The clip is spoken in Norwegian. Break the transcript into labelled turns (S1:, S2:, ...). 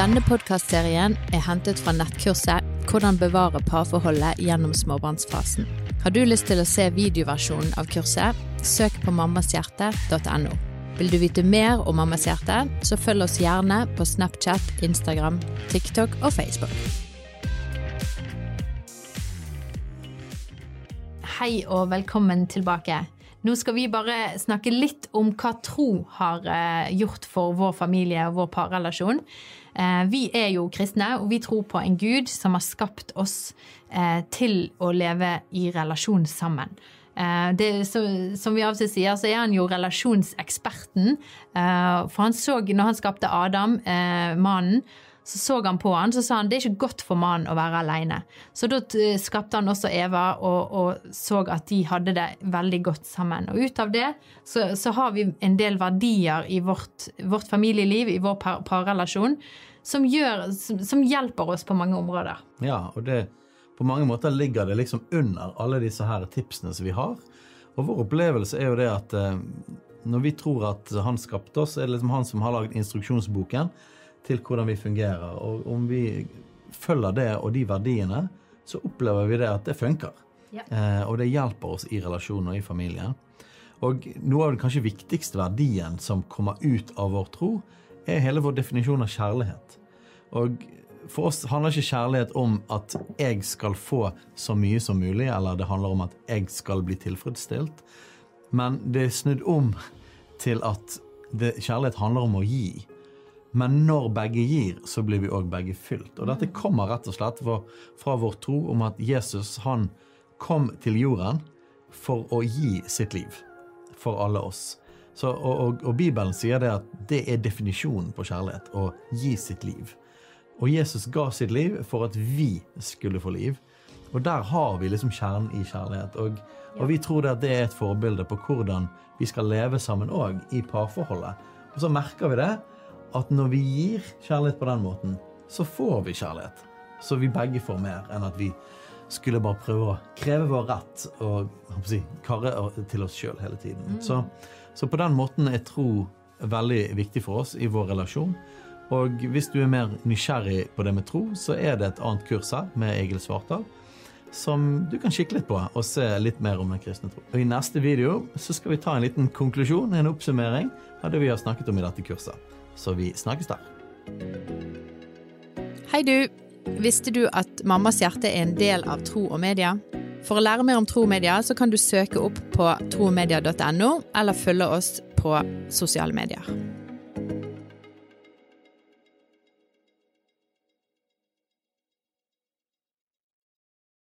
S1: Denne podkastserien er hentet fra nettkurset 'Hvordan bevare parforholdet gjennom småbarnsfasen'. Har du lyst til å se videoversjonen av kurset, søk på mammashjerte.no. Vil du vite mer om Mammas hjerte, så følg oss gjerne på Snapchat, Instagram, TikTok og Facebook. Hei og velkommen tilbake. Nå skal vi bare snakke litt om hva tro har eh, gjort for vår familie og vår parrelasjon. Eh, vi er jo kristne, og vi tror på en Gud som har skapt oss eh, til å leve i relasjon sammen. Det, så, som vi av og til sier, så er han jo relasjonseksperten. For han så, når han skapte Adam, mannen, så så han på han, så sa han det er ikke godt for mannen å være alene. Så da skapte han også Eva og, og, så at de hadde det veldig godt sammen. Og ut av det så, så har vi en del verdier i vårt, vårt familieliv, i vår par, parrelasjon, som, gjør, som, som, hjelper oss på mange områder.
S2: Ja, og det, på mange måter ligger det liksom under alle disse her tipsene som vi har. Og vår opplevelse er jo det at eh, når vi tror at han skapte oss, er det liksom han som har lagd instruksjonsboken til hvordan vi fungerer. Og om vi følger det og de verdiene, så opplever vi det at det funker. Ja. Eh, og det hjelper oss i relasjoner og i familien. Og noe av den kanskje viktigste verdien som kommer ut av vår tro, er hele vår definisjon av kjærlighet. Og for oss handler ikke kjærlighet om at jeg skal få så mye som mulig, eller det handler om at jeg skal bli tilfredsstilt, men det er snudd om til at det, kjærlighet handler om å gi. Men når begge gir, så blir vi òg begge fylt. Og dette kommer rett og slett fra vår tro om at Jesus han kom til jorden for å gi sitt liv for alle oss. Så, og, og, og, Bibelen sier det at det er definisjonen på kjærlighet, å gi sitt liv. Og Jesus ga sitt liv for at vi skulle få liv. Og der har vi liksom kjernen i kjærlighet. Og, og vi tror det at det er et forbilde på hvordan vi skal leve sammen òg i parforholdet. Og så merker vi det at når vi gir kjærlighet på den måten, så får vi kjærlighet. Så vi begge får mer enn at vi skulle bare prøve å kreve vår rett og si, karre til oss sjøl hele tiden. Mm. Så, så, på den måten er tro veldig viktig for oss i vår relasjon. Og hvis du er mer nysgjerrig på det med tro, så er det et annet kurs her med Egil Svartdal som du kan kikke litt på og se litt mer om den kristne tro. Og I neste video så skal vi ta en liten konklusjon, en oppsummering av det vi har snakket om i dette kurset. Så vi snakkes der.
S1: Hei, du. Visste du at Mammas hjerte er en del av Tro og Media? For å lære mer om tro og media, så kan du søke opp på tromedia.no, eller følge oss på sosiale medier.